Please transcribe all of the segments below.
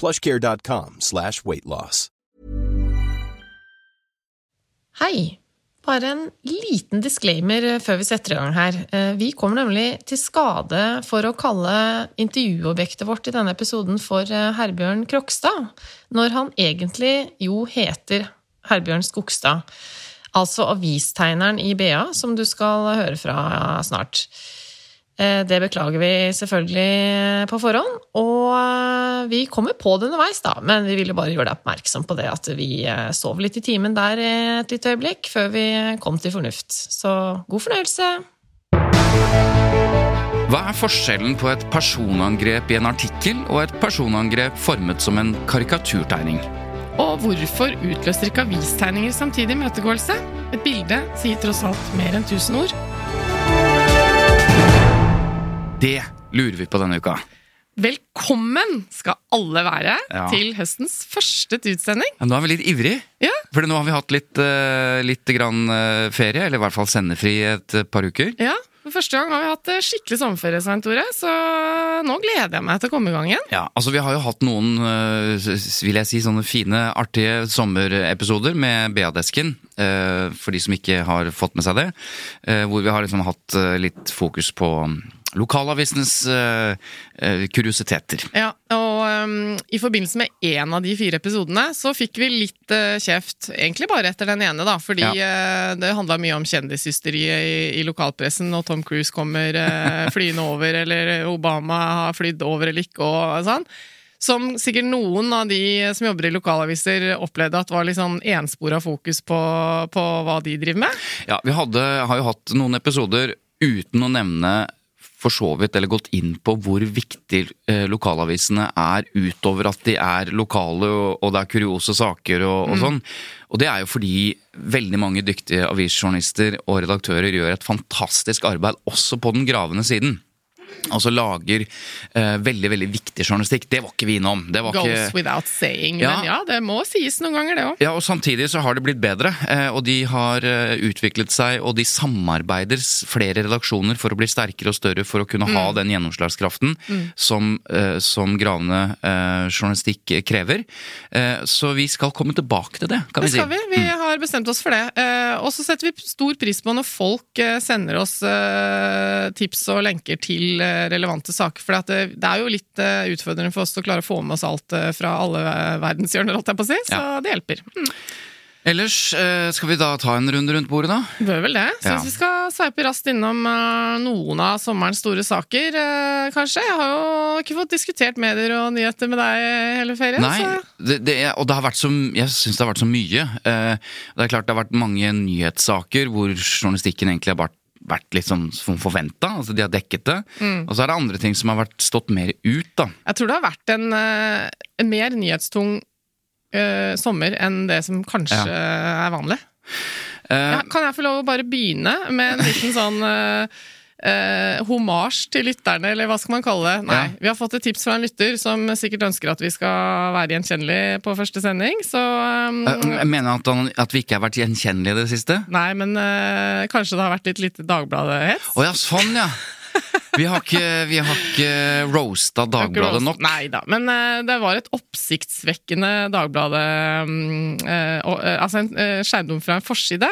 plushcare.com slash weightloss. Hei! Bare en liten disclaimer før vi setter i gang her. Eh, Vi kommer nemlig til skade for å kalle intervjuobjektet vårt i denne episoden for eh, Herbjørn Krokstad, når han egentlig jo heter Herbjørn Skogstad. Altså avistegneren i BA, som du skal høre fra snart. Eh, Det beklager vi selvfølgelig på forhånd, og eh, vi kommer på det underveis, da. Men vi ville bare gjøre deg oppmerksom på det at vi eh, sov litt i timen der et lite øyeblikk før vi kom til fornuft. Så god fornøyelse. Hva er forskjellen på et personangrep i en artikkel og et personangrep formet som en karikaturtegning? Og hvorfor utløser ikke avistegninger samtidig imøtegåelse? Et bilde sier tross alt mer enn 1000 ord. Det lurer vi på denne uka. Velkommen skal alle være Ja. til høstens første utsending. Ja, nå er vi litt ivrig, Ja, for nå har vi hatt litt, eh, litt grann eh, ferie, eller i hvert fall sendefri et eh, par uker. ja. For første gang har vi hatt skikkelig sommerferie, Svein Tore, så nå gleder jeg meg til å komme i gang igjen. Ja, altså Vi har jo hatt noen vil jeg si, sånne fine, artige sommerepisoder med BA-desken. For de som ikke har fått med seg det. Hvor vi har liksom hatt litt fokus på lokalavisenes uh, eh, kuriositeter. Ja, og um, I forbindelse med én av de fire episodene så fikk vi litt uh, kjeft. Egentlig bare etter den ene, da, fordi eh, det handla mye om kjendishysteriet i, i lokalpressen, og Tom Cruise kommer flyende over, eller Obama har flydd over eller ikke, og sånn. Som sikkert noen av de som jobber i lokalaviser opplevde at var litt sånn enspora fokus på, på hva de driver med. Ja, Vi hadde, har jo hatt noen episoder uten å nevne for så vidt, eller gått inn på hvor viktig eh, lokalavisene er utover at de er lokale og, det er kuriose saker og, og sånn. Og det er jo fordi veldig mange dyktige avisjournalister og redaktører gjør et fantastisk arbeid også på den gravende siden. Altså lager uh, veldig, veldig viktig journalistikk. Det var ikke vi innom. Det var Goes ikke... without saying. Ja. Men ja, det må sies noen ganger, det òg. Ja, og samtidig så har det blitt bedre, eh, og de har eh, utviklet seg, og de samarbeider flere redaksjoner for å bli sterkere og større for å kunne ha Mm. den gjennomslagskraften som, uh, som gravende uh, journalistikk krever. Så vi skal komme tilbake til det, kan Det vi si. Det skal vi. Vi har bestemt oss for det. Og så setter vi stor pris på når folk sender oss tips og lenker til relevante saker. For det, det er jo litt eh, utfordrende for oss å klare å få med oss alt eh, fra alle eh, verdenshjørner, holdt jeg på å si. Så Ja. det hjelper. Mm. Ellers eh, skal vi da ta en runde rundt bordet, da? Bør vel det. Syns Ja. vi skal sveipe raskt innom eh, noen av sommerens store saker, eh, kanskje. Jeg har jo ikke fått diskutert medier og nyheter med deg hele ferien. Nei, det, det, og det har vært så, jeg syns det har vært så mye. Eh, Det er klart det har vært mange nyhetssaker hvor journalistikken egentlig har vært, vært litt sånn som forventa. Altså de har dekket det. Mm. Og så er det andre ting som har vært stått mer ut, da. Jeg tror det har vært en, eh, en mer nyhetstung uh, sommer enn det som kanskje er vanlig. Uh, Ja, kan jeg få lov å bare begynne med en liten sånn uh, homasj til lytterne, eller hva skal man kalle det? Nei, Ja. Vi har fått et tips fra en lytter som sikkert ønsker at vi skal være gjenkjennelige på første sending, så um, eh, Jeg mener at, han, at vi ikke har vært gjenkjennelige i det siste. Nei, men eh, kanskje det har vært litt lite Dagbladet-hets? Å ja, sånn ja! Vi har ikke, vi har ikke roasta Dagbladet nok. Nei da, men eh, det var et oppsiktsvekkende Dagbladet mm, eh, eh, Altså en skjermdom fra en forside.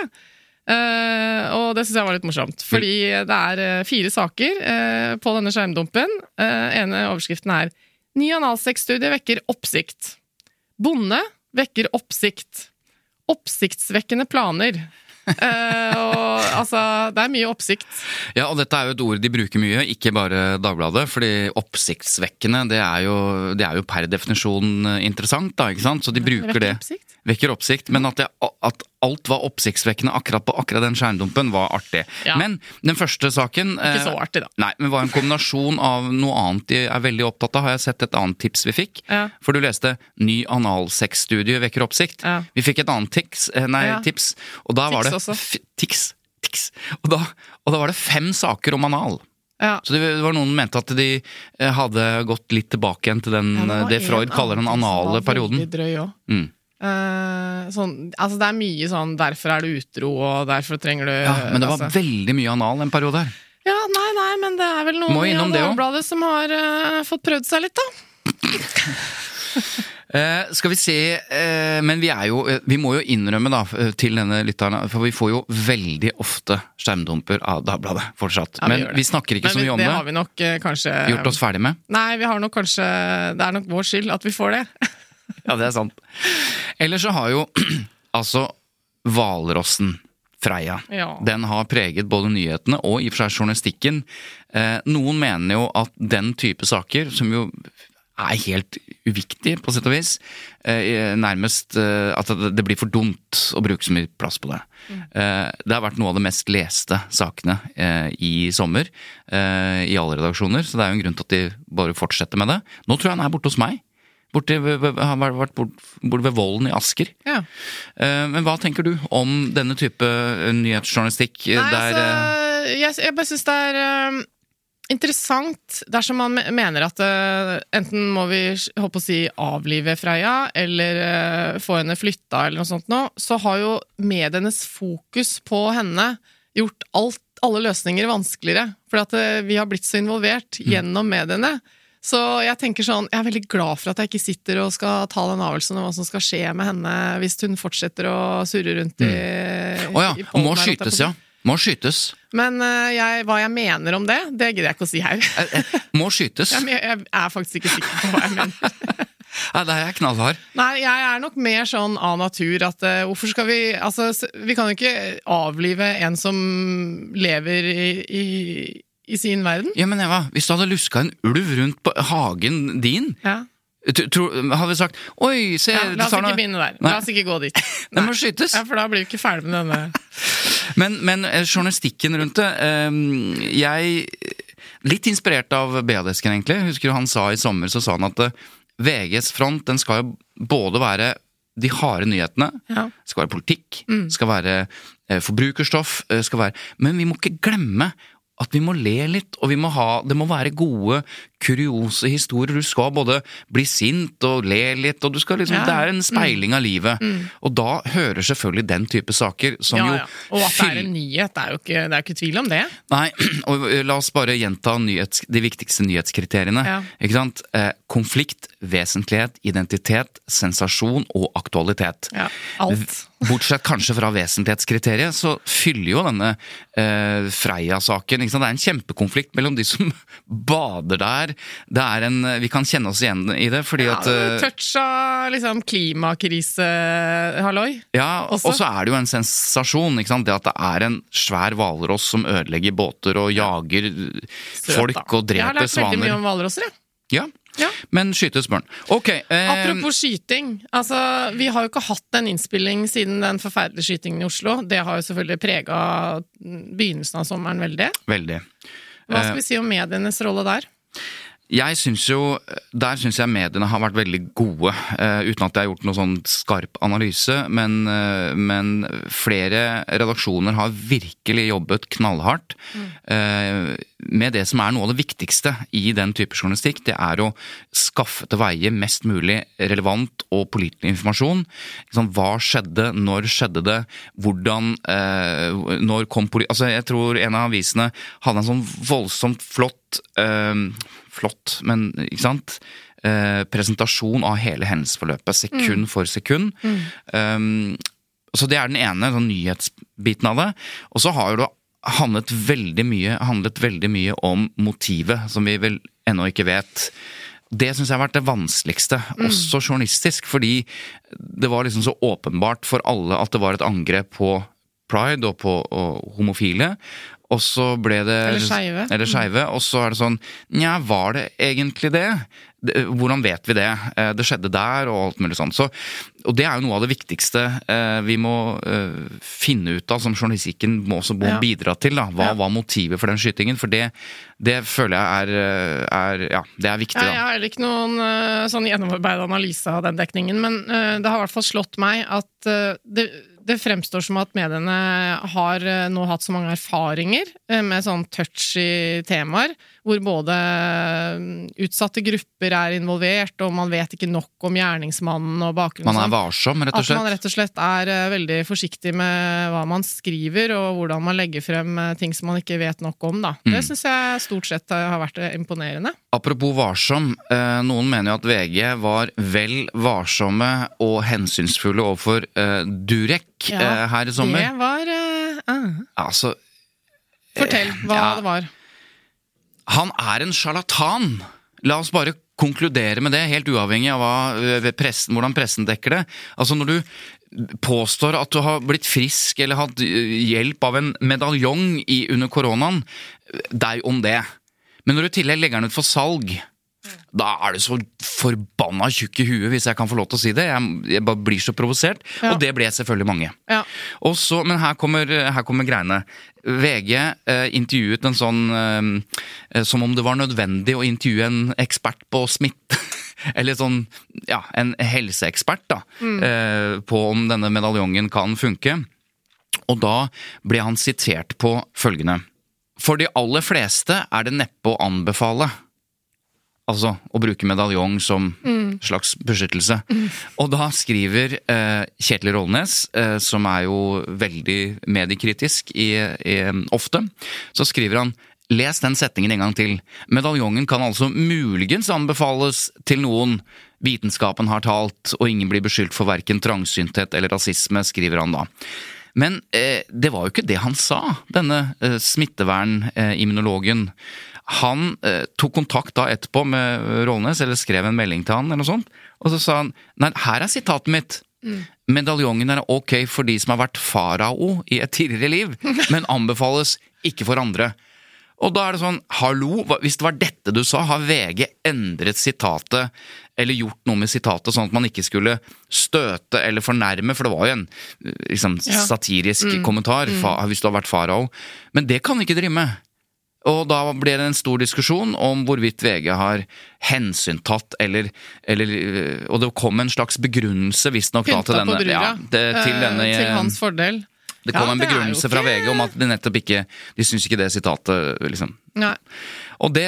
Eh, og det syns jeg var litt morsomt. Fordi det er eh, fire saker uh, på denne skjermdumpen. Uh, ene overskriften er 'Ny analsexstudie vekker oppsikt'. Bonde vekker oppsikt. Oppsiktsvekkende planer. Uh, og altså, det er mye oppsikt. Ja, og dette er jo et ord de bruker mye, ikke bare Dagbladet. fordi oppsiktsvekkende, det er jo, det er jo per definisjon interessant, da, ikke sant? Så de bruker det. oppsikt. Vekker oppsikt. Men at, det, at alt var oppsiktsvekkende akkurat på akkurat den skjermdumpen, var artig. Ja. Men den første saken Ikke eh, så artig, da. Nei, men var en kombinasjon av noe annet de er veldig opptatt av. Har jeg sett et annet tips vi fikk? Ja. For du leste 'Ny analsexstudie vekker oppsikt'. Ja. Vi fikk et annet tics, eh, nei, Ja. tips, og da var det også. f- Tics. Tics. Og da, og da var det fem saker om anal. Ja. Så det var noen mente at de eh, hadde gått litt tilbake igjen til den, Ja, eh, det Freud kaller den anale perioden. Drøy også. Mm. Eh, sånn, altså det er mye sånn 'derfor er du utro', og 'derfor trenger du Ja, men det var altså. veldig mye anal en periode her. Ja, nei, nei, men det er vel noen i innom det som har uh, fått prøvd seg litt, da. Uh, skal vi se uh, Men vi er jo uh, Vi må jo innrømme da til denne lytteren, for vi får jo veldig ofte skjermdumper av Dagbladet fortsatt. Ja, vi men vi snakker ikke Men så vi- mye om det. det. har vi nok kanskje Gjort oss ferdig med. Nei, vi har nok kanskje Det er nok vår skyld at vi får det. Ja, det er sant. Ellers så har jo altså hvalrossen Freia. Ja. Den har preget både nyhetene og i og for seg journalistikken. Eh, noen mener jo at den type saker, som jo er helt uviktig på sett og vis, eh, nærmest eh, at det blir for dumt å bruke så mye plass på det. Eh, det har vært noe av det mest leste sakene eh, i sommer eh, i alle redaksjoner, så det er jo en grunn til at de bare fortsetter med det. Nå tror jeg han er borte hos meg. Borte, har vært borte bort ved Vollen i Asker. Ja. Eh, Men hva tenker du om denne type eh, nyhetsjournalistikk? eh, Nei, der, altså, jeg, jeg bare syns det er eh, interessant dersom man mener at enten må vi håpe å si avlive Freia, eller få henne flytta, eller noe sånt nå, så har jo medienes fokus på henne gjort alt, alle løsninger vanskeligere. For at vi har blitt så involvert Mm. gjennom mediene. Så jeg tenker sånn, jeg er veldig glad for at jeg ikke sitter og skal ta den avgjørelsen om hva som skal skje med henne hvis hun fortsetter å surre rundt i Mm. oh, ja, pollen må å skytes, ja. Må skytes. Men eh, jeg, hva jeg mener om det, det gidder jeg ikke å si her. Må skytes. Jeg, jeg er faktisk ikke sikker på hva jeg mener. Nei, der er jeg knallhard. Nei, jeg er nok mer sånn av natur at uh, hvorfor skal vi Altså, vi kan jo ikke avlive en som lever i, i, i sin verden. Ja, men Eva, hvis du hadde luska en ulv rundt på hagen din, Ja. tro- hadde vi sagt Oi, se Ja, la oss ikke noe-» begynne der. Nei. La oss ikke gå dit. Den må skytes. Ja, For da blir vi ikke ferdig med denne. Men, men eh, journalistikken rundt det eh, Jeg Litt inspirert av BA-desken, egentlig. Husker du han sa i sommer, så sa han at eh, VGs front den skal jo både være de harde nyhetene, Ja. Mm. skal være politikk, skal være eh, forbrukerstoff, skal være Men vi må ikke glemme at vi må le litt, og vi må ha, det må være gode, kuriose historier. Du skal både bli sint og le litt, og du skal liksom, Ja. det er en speiling av livet. Og da hører selvfølgelig den type saker som Ja, jo ja. Og at det er en nyhet, det er jo ikke, det er ikke tvil om det. Nei, og la oss bare gjenta nyhets, de viktigste nyhetskriteriene. Ikke sant? Eh, konflikt, vesentlighet, identitet, sensasjon og aktualitet. Ja, alt. Bortsett kanskje fra vesentlighetskriteriet, så fyller jo denne eh, Freia-saken? Det er en kjempekonflikt mellom de som bader der. Det er en, Vi kan kjenne oss igjen i det, fordi Ja, at eh, touch av liksom klimakrise-halloi. Ja, og så er det jo en sensasjon. ikke sant? Det at det er en svær hvalross som ødelegger båter og jager Søt, folk dreper svaner. Jeg har lært veldig mye om hvalrosser, jeg. Ja. Ja. Men skytes børn. Ok. Eh, Apropos skyting. altså Vi har jo ikke hatt en innspilling siden den forferdelige skytingen i Oslo. Det har jo selvfølgelig prega begynnelsen av sommeren veldig. veldig. Hva Eh. skal vi si om medienes rolle der? Jeg synes jo, Der syns jeg mediene har vært veldig gode, uh, uten at jeg har gjort noe sånn skarp analyse. Men, uh, men flere redaksjoner har virkelig jobbet knallhardt uh, med det som er noe av det viktigste i den type journalistikk. Det er å skaffe til veie mest mulig relevant og pålitelig informasjon. Liksom, hva skjedde, når skjedde det, hvordan Når kom poli... Altså, jeg tror en av avisene hadde en sånn voldsomt flott Flott, men ikke sant? Eh, presentasjon av hele hendelsesforløpet, sekund for sekund. Um, så det er den ene sånn nyhetsbiten av det. Og så har jo det handlet veldig mye, handlet veldig mye om motivet, som vi vel ennå ikke vet. det syns jeg har vært det vanskeligste, også journalistisk. Fordi det var liksom så åpenbart for alle at det var et angrep på pride og på og homofile. Og så ble det Eller skeive. Skeive. Og så er det sånn Nja, var det egentlig det? Hvordan vet vi det? Eh, Det skjedde der, og alt mulig sånn. Så, og det er jo noe av det viktigste eh, vi må eh, finne ut av, som journalistikken må også må Ja. bidra til. da. Hva Ja. var motivet for den skytingen? For det, det føler jeg er, er Ja, det er viktig, da. jeg har heller ikke noen sånn gjennomarbeidet analyse av den dekningen, men det har i hvert fall slått meg at det, det fremstår som at mediene har eh, nå hatt så mange erfaringer eh, med sånn touchy temaer, hvor både eh, utsatte grupper er involvert, og man vet ikke nok om gjerningsmannen og bakgrunnen. Man er varsom, rett og slett? At man rett og slett er eh, veldig forsiktig med hva man skriver, og hvordan man legger frem eh, ting som man ikke vet nok om. Da. Det Mm. syns jeg stort sett har vært imponerende. Apropos varsom. Noen mener jo at VG var vel varsomme og hensynsfulle overfor Durek Ja, her i sommer. Det var uh. Altså, Fortell hva ja. det var. Han er en sjarlatan! La oss bare konkludere med det, helt uavhengig av hva, eh, pressen, hvordan pressen dekker det. Altså Når du påstår at du har blitt frisk eller hatt eh, hjelp av en medaljong i, under koronaen, deg om det. Men når du i tillegg legger den ut for salg, da er du så forbanna tjukk i huet, hvis jeg kan få lov til å si det. Jeg, jeg bare blir så provosert. Ja. Og det ble selvfølgelig mange. Ja. Og så, men her kommer, her kommer greiene. VG eh, intervjuet en sånn eh, eh, Som om det var nødvendig å intervjue en ekspert på smitte. Eller sånn, ja, en helseekspert da, eh, på om denne medaljongen kan funke. Og da ble han sitert på følgende. For de aller fleste er det neppe å anbefale. Altså å bruke medaljong som slags beskyttelse. Og da skriver eh, Kjetil Rollnes, eh, som er jo veldig mediekritisk i, i, ofte, så skriver han Les den setningen en gang til. Medaljongen kan altså muligens anbefales til noen. Vitenskapen har talt, og ingen blir beskyldt for verken trangsynthet eller rasisme, skriver han da. Men eh, det var jo ikke det han sa, denne eh, smittevernimmunologen. Han eh, tok kontakt da etterpå med Rollnes, eller skrev en melding til han, eller noe sånt, og så sa han nei, her er sitatet mitt. Medaljongen er ok for de som har vært farao i et tidligere liv, men anbefales ikke for andre. Og da er det sånn, hallo, hvis det var dette du sa, har VG endret sitatet, eller gjort noe med sitatet, sånn at man ikke skulle støte eller fornærme, for det var jo en eh, liksom, Ja. satirisk kommentar, mm. hvis du har vært farao. Men det kan ikke drive med. Og da ble det en stor diskusjon om hvorvidt VG har hensyntatt eller, eller øh, Og det kom en slags begrunnelse, visstnok, da, til denne, ja, det, til, eh, denne til hans fordel. Det kom Ja, en begrunnelse fra VG om at de nettopp ikke De syns ikke det sitatet, liksom. Nei. Og, det,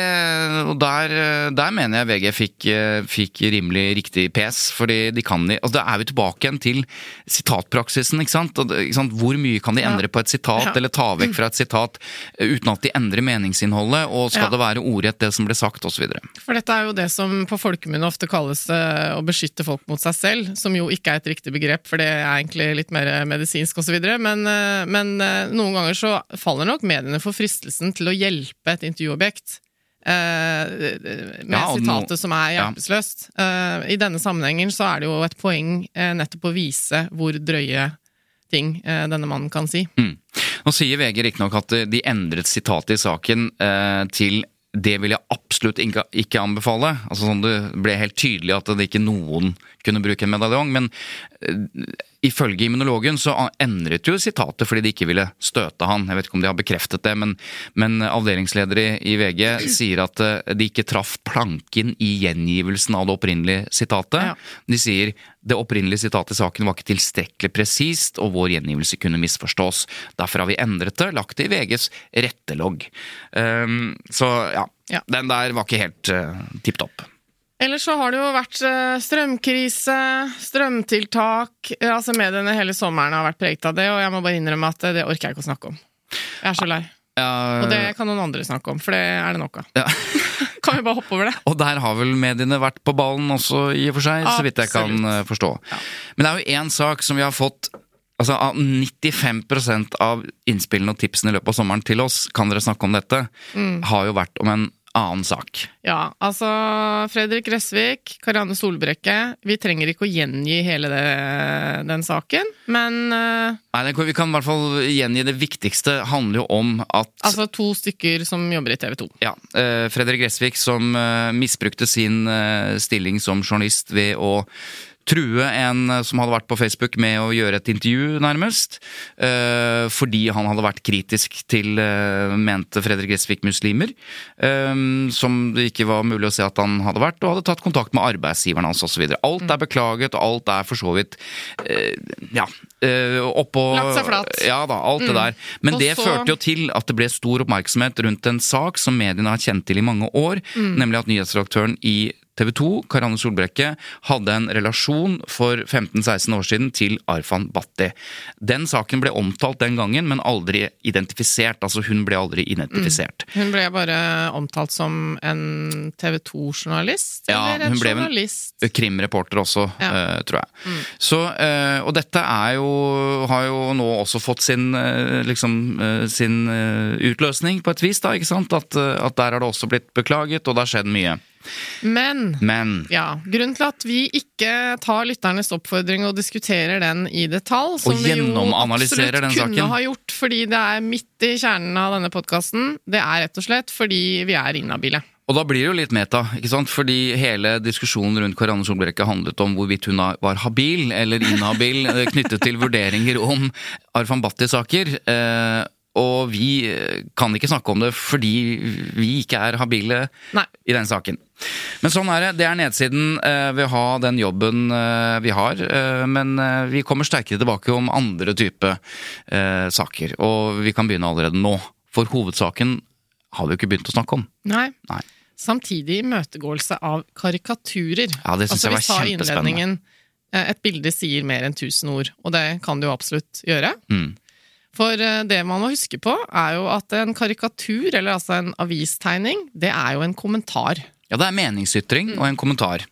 og der, der mener jeg VG fikk, eh, fikk rimelig riktig pes, fordi de kan altså Da er vi tilbake igjen til sitatpraksisen, ikke sant? Og ikke sant? Hvor mye kan de Ja. endre på et sitat, Ja. eller ta vekk fra et sitat, eh, uten at de endrer meningsinnholdet, og skal Ja. det være ordrett det som ble sagt, osv. For dette er jo det som på folkemunne ofte kalles eh, å beskytte folk mot seg selv, som jo ikke er et riktig begrep, for det er egentlig litt mer medisinsk osv. Men, men noen ganger så faller nok mediene for fristelsen til å hjelpe et intervjuobjekt. eh, med Ja, sitatet som er ja. hjelpeløst. Eh, I denne sammenhengen så er det jo et poeng eh, nettopp å vise hvor drøye ting denne mannen kan si. Mm. Nå sier VG riktignok at de endret sitatet i saken til det vil jeg absolutt ikke, anbefale. Altså sånn Det ble helt tydelig at det ikke noen kunne bruke en medaljong. Men eh, ifølge immunologen så endret jo sitatet fordi de ikke ville støte han. Jeg vet ikke om de har bekreftet det, men, men avdelingsleder i, i VG sier at eh, de ikke traff planken i gjengivelsen av det opprinnelige sitatet. Ja. De sier det opprinnelige sitatet i saken var ikke tilstrekkelig presist, og vår gjengivelse kunne misforstås. Derfor har vi endret det, lagt det i VGs rettelogg. Um, så ja, Ja. den der var ikke helt uh, tipp topp. Ellers så har det jo vært eh, strømkrise, strømtiltak Altså Mediene hele sommeren har vært preget av det, og jeg må bare innrømme at eh, det orker jeg ikke å snakke om. Jeg er så lei. Og det kan noen andre snakke om, for det er det nok av. Ja. Kan vi bare hoppe over det? Og der har vel mediene vært på ballen også, i og for seg, så vidt jeg kan forstå. Ja. Men det er jo én sak som vi har fått Altså Av 95% av innspillene og tipsene i løpet av sommeren til oss, kan dere snakke om dette, Mm. har jo vært om en annen sak. Ja, altså Fredrik Resvik, Karianne Solbrekke Vi trenger ikke å gjengi hele det, den saken, men uh, Nei, Vi kan i hvert fall gjengi det viktigste. handler jo om at Altså to stykker som jobber i TV 2. Ja. Uh, Fredrik Resvik som uh, misbrukte sin stilling som journalist ved å true en eh, som hadde vært på Facebook med å gjøre et intervju, nærmest. Eh, fordi han hadde vært kritisk til, eh, mente Fredrik Gressvik, muslimer. Som det ikke var mulig å se at han hadde vært, og hadde tatt kontakt med arbeidsgiveren hans osv. Alt er beklaget, og alt er for så vidt ja, oppå Lagt seg flat. Ja da, alt mm. det der. Men det førte jo til at det ble stor oppmerksomhet rundt en sak som mediene har kjent til i mange år, mm. nemlig at nyhetsredaktøren i TV 2, Karianne Solbrekke, hadde en relasjon for 15-16 år siden til Arfan Bhatti. Den saken ble omtalt den gangen, men aldri identifisert. Altså, hun ble aldri identifisert. Mm. Hun ble bare omtalt som en TV 2-journalist? Ja, eller en hun ble journalist? en krimreporter også, ja. uh, tror jeg. Mm. Så, uh, og dette er jo, har jo nå også fått sin, uh, liksom, sin utløsning, på et vis, da, ikke sant? At, at der har det også blitt beklaget, og det har skjedd mye. Men, Men, Ja, grunnen til at vi ikke tar lytternes oppfordring og diskuterer den i detalj, som vi jo absolutt kunne saken. ha gjort fordi det er midt i kjernen av denne podkasten, det er rett og slett fordi vi er inhabile. Og da blir det jo litt meta, ikke sant? fordi hele diskusjonen rundt Karianne Solbrekke handlet om hvorvidt hun var habil eller inhabil eh, knyttet til vurderinger om Arfan Bhatti-saker. Eh, og vi kan ikke snakke om det fordi vi ikke er habile Nei. i den saken. Men sånn er det. Det er nedsiden eh, ved å ha den jobben eh, vi har. Eh, men vi kommer sterkere tilbake om andre type saker. Og vi kan begynne allerede nå. For hovedsaken har vi jo ikke begynt å snakke om. Nei. Nei. Samtidig imøtegåelse av karikaturer. Ja, det synes altså, jeg var kjempespennende. Et bilde sier mer enn tusen ord, og det kan det jo absolutt gjøre. Mm. For eh, det man må huske på, er jo at en karikatur, eller altså en avistegning, det er jo en kommentar. Ja, det er meningsytring og en kommentar.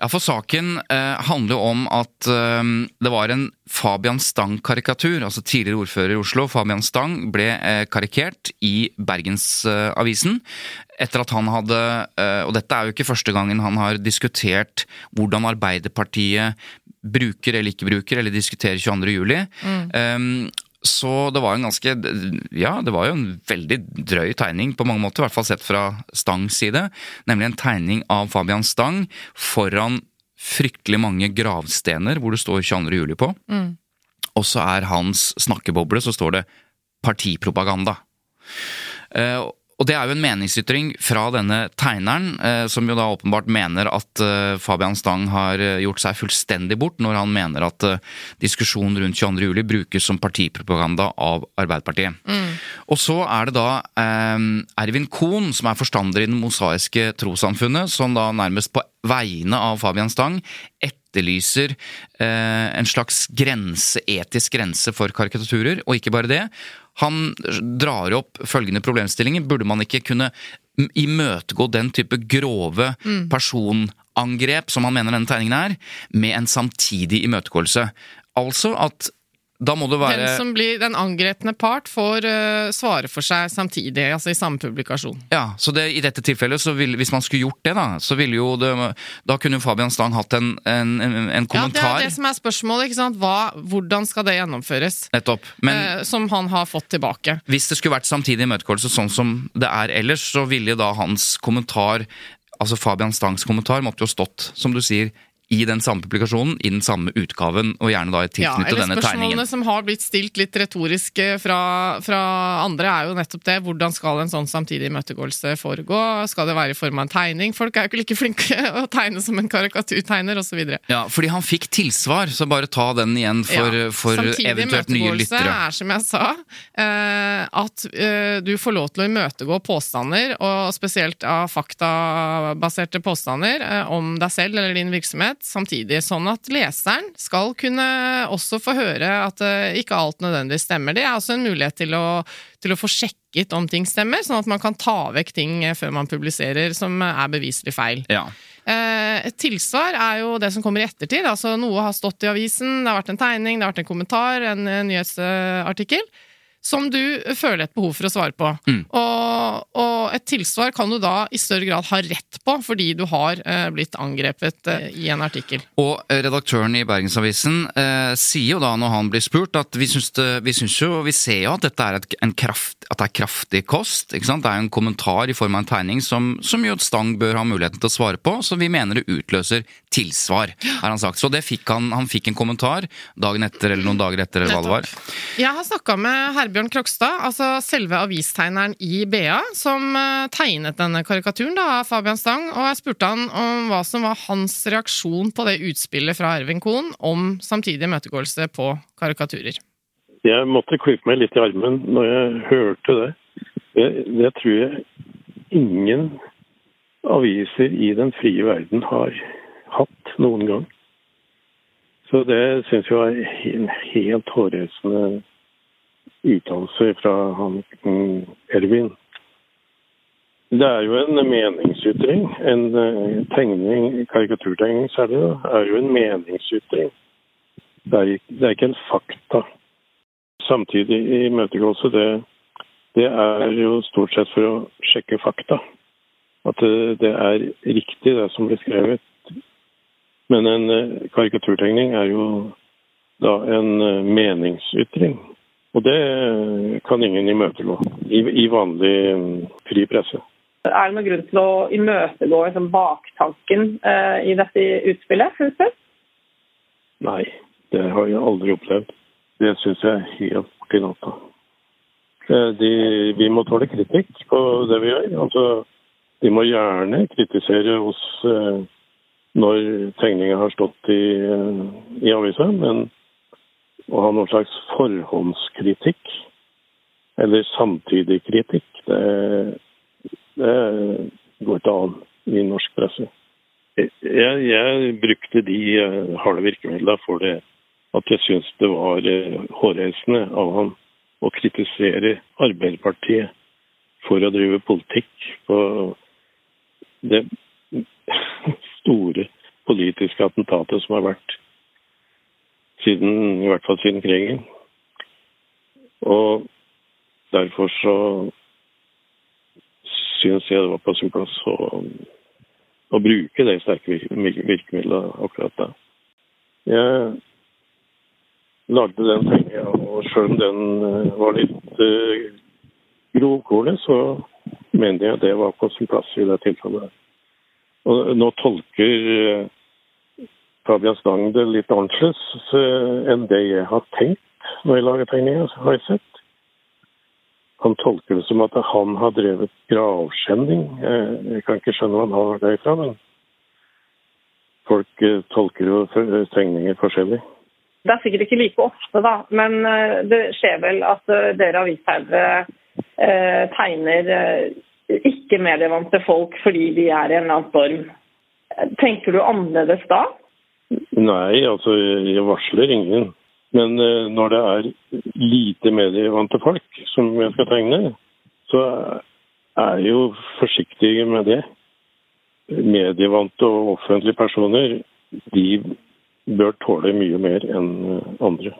Ja, for saken eh, handler om at eh, det var en Fabian Stang-karikatur. Altså tidligere ordfører i Oslo, Fabian Stang, ble eh, karikert i Bergensavisen. etter at han hadde eh, Og dette er jo ikke første gangen han har diskutert hvordan Arbeiderpartiet bruker eller ikke bruker, eller diskuterer 22. juli. Mm. Så det var en ganske Ja, det var jo en veldig drøy tegning på mange måter, i hvert fall sett fra Stangs side. Nemlig en tegning av Fabian Stang foran fryktelig mange gravstener hvor det står 22. juli på. Mm. Og så er hans snakkeboble, så står det partipropaganda. Og det er jo en meningsytring fra denne tegneren, eh, som jo da åpenbart mener at eh, Fabian Stang har eh, gjort seg fullstendig bort når han mener at diskusjonen rundt 22. juli brukes som partipropaganda av Arbeiderpartiet. Mm. Og så er det da Ervin Kohn, som er forstander i Det mosaiske trossamfunnet, som da nærmest på vegne av Fabian Stang etterlyser en slags grense, etisk grense for karikaturer, og ikke bare det. Han drar opp følgende problemstillinger. Burde man ikke kunne imøtegå den type grove mm. personangrep som han mener denne tegningen er, med en samtidig imøtegåelse? Altså at da må det være Den som blir den angrepne part, får uh, svare for seg samtidig, altså i samme publikasjon. Ja, så det, i dette tilfellet, så vil, hvis man skulle gjort det, da, så ville jo det, Da kunne jo Fabian Stang hatt en, en, en, kommentar. Ja, det er det som er spørsmålet. ikke sant? Hva, hvordan skal det gjennomføres? Nettopp. Men, uh, som han har fått tilbake. Hvis det skulle vært samtidig imøtegåelse sånn som det er ellers, så ville da hans kommentar Altså Fabian Stangs kommentar måtte jo stått, som du sier, i den samme publikasjonen, i den samme utgaven, og gjerne da tilknyttet ja, denne tegningen. Spørsmålene som har blitt stilt litt retorisk fra, fra, andre, er jo nettopp det. Hvordan skal en sånn samtidig imøtegåelse foregå? Skal det være i form av en tegning? Folk er jo ikke like flinke å tegne som en karikaturtegner, osv. Ja, fordi han fikk tilsvar, så bare ta den igjen for, ja, for eventuelt nye lyttere. Samtidig imøtegåelse er, som jeg sa, eh, at eh, du får lov til å imøtegå påstander, og spesielt av faktabaserte påstander, eh, om deg selv eller din virksomhet samtidig, sånn at leseren skal kunne også få høre at uh, ikke alt nødvendigvis stemmer. Det er også en mulighet til å, til å, få sjekket om ting stemmer, sånn at man kan ta vekk ting eh, før man publiserer som er beviselig feil. Ja. Et tilsvar er jo det som kommer i ettertid. altså Noe har stått i avisen, det har vært en tegning, det har vært en kommentar, en, en nyhetsartikkel. Som du føler et behov for å svare på. Mm. Og, og et tilsvar kan du da i større grad ha rett på, fordi du har eh, blitt angrepet eh, i en artikkel. Og eh, redaktøren i Bergensavisen eh, sier jo da når han blir spurt at vi syns, det, vi syns jo, vi ser jo at dette er, et, en kraft, at det er kraftig kost. ikke sant? Det er jo en kommentar i form av en tegning som, som jo Stang bør ha muligheten til å svare på, så vi mener det utløser tilsvar, har han sagt. Så det fikk han, han fikk en kommentar dagen etter eller noen dager etter eller hva det var. Jeg har snakka med Herbjørn Krokstad, altså selve avistegneren i BA, som eh, tegnet denne karikaturen da, av Fabian Stang, og jeg spurte han om hva som var hans reaksjon på det utspillet fra Ervin Kohn om samtidig imøtegåelse på karikaturer. Jeg måtte klype meg litt i armen når jeg hørte det. Det, det tror jeg ingen aviser i den frie verden har hatt noen gang. Så det syns jeg var en helt hårreisende uttalelse fra han mm, Ervin. Det er jo en meningsytring. En eh, tegning, karikaturtegning særlig, er jo en meningsytring. Det er, det er ikke en fakta. Samtidig imøtegåelse, det, det er jo stort sett for å sjekke fakta. At det, det er riktig, det som blir skrevet. Men en eh, karikaturtegning er jo da en eh, meningsytring. Og det kan ingen imøtegå i, i vanlig mm, fri presse. Er det noen grunn til å imøtegå liksom, baktanken eh, i dette utspillet? du? Nei, det har jeg aldri opplevd. Det syns jeg er helt borti natta. Eh, vi må tåle kritikk på det vi gjør. Altså, de må gjerne kritisere oss eh, når tegninga har stått i, eh, i avisa, men å ha noen slags forhåndskritikk, eller samtidig kritikk, det, det går ikke an i norsk presse. Jeg, jeg brukte de eh, harde virkemidlene for det at jeg syns det var eh, hårreisende av han å kritisere Arbeiderpartiet for å drive politikk på det store politiske attentatet som har vært siden, i hvert fall siden krigen. Og derfor så syns jeg det var på sin plass å, å bruke de sterke virke- virkemidlene akkurat da. Jeg lagde den senga, og sjøl om den eh, var litt uh, grovkornet, så mener jeg det var på sin plass i det tilfellet. Og nå tolker eh, Fabian Stang det litt annerledes eh, enn det jeg har tenkt når jeg lager tegninger, har jeg sett. Han tolker det som at han har drevet gravskjenning. Eh, Jeg kan ikke skjønne hva han har det fra, men folk eh, tolker jo tegninger forskjellig. Det er sikkert ikke like ofte, da, men det skjer vel at dere avistegnere eh, tegner eh, ikke medievante folk fordi de er i en eller annen storm. Tenker du annerledes da? Nei, altså jeg varsler ingen. Men eh, når det er lite medievante folk som jeg skal tegne, så er jeg jo forsiktig med det. Medievante og offentlige personer, de bør tåle mye mer enn andre.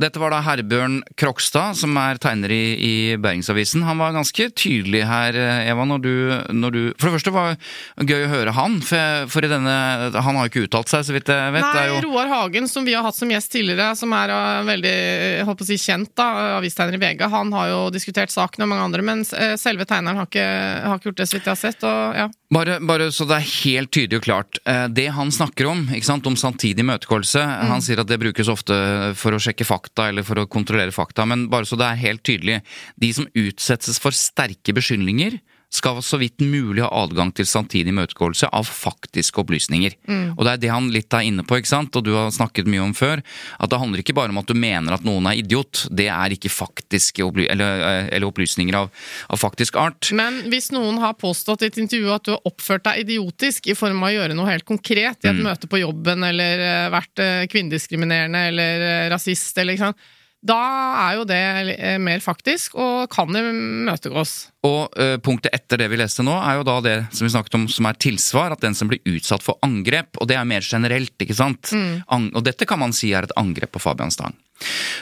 Dette var da Herbjørn Krokstad, som er tegner i, i Bergensavisen. Han var ganske tydelig her, eh, Eva, når du, når du For det første var det gøy å høre han, for, for i denne Han har jo ikke uttalt seg, så vidt jeg vet. Nei, jo, Roar Hagen, som vi har hatt som gjest tidligere, som er uh, veldig jeg holdt på å si, kjent, da, avistegner i VG, han har jo diskutert saken og mange andre, men selve tegneren har ikke, har ikke gjort det, så vidt jeg har sett. og ja. bare, bare så det er helt tydelig og klart. eh, Det han snakker om, om samtidig imøtegåelse Han sier at det brukes ofte for å sjekke fakta eller for å kontrollere fakta, men bare så det er helt tydelig. De som utsettes for sterke beskyldninger, skal så vidt mulig ha adgang til samtidig imøtegåelse av faktiske opplysninger. Og det er det han litt er inne på, ikke sant, og du har snakket mye om før, at det handler ikke bare om at du mener at noen er idiot, det er ikke faktiske opply eller, eh, eller opplysninger av, av faktisk art. Men hvis noen har påstått i et intervju at du har oppført deg idiotisk i form av å gjøre noe helt konkret i et møte på jobben, eller eh, vært eh, kvinnediskriminerende eller rasist, eller ikke sant, da er jo det eh, mer faktisk, og kan imøtegås. Og ø, punktet etter det vi leste nå, er jo da det som vi snakket om som er tilsvar. At den som blir utsatt for angrep, og det er mer generelt, ikke sant. Mm. Og dette kan man si er et angrep på Fabian Stang.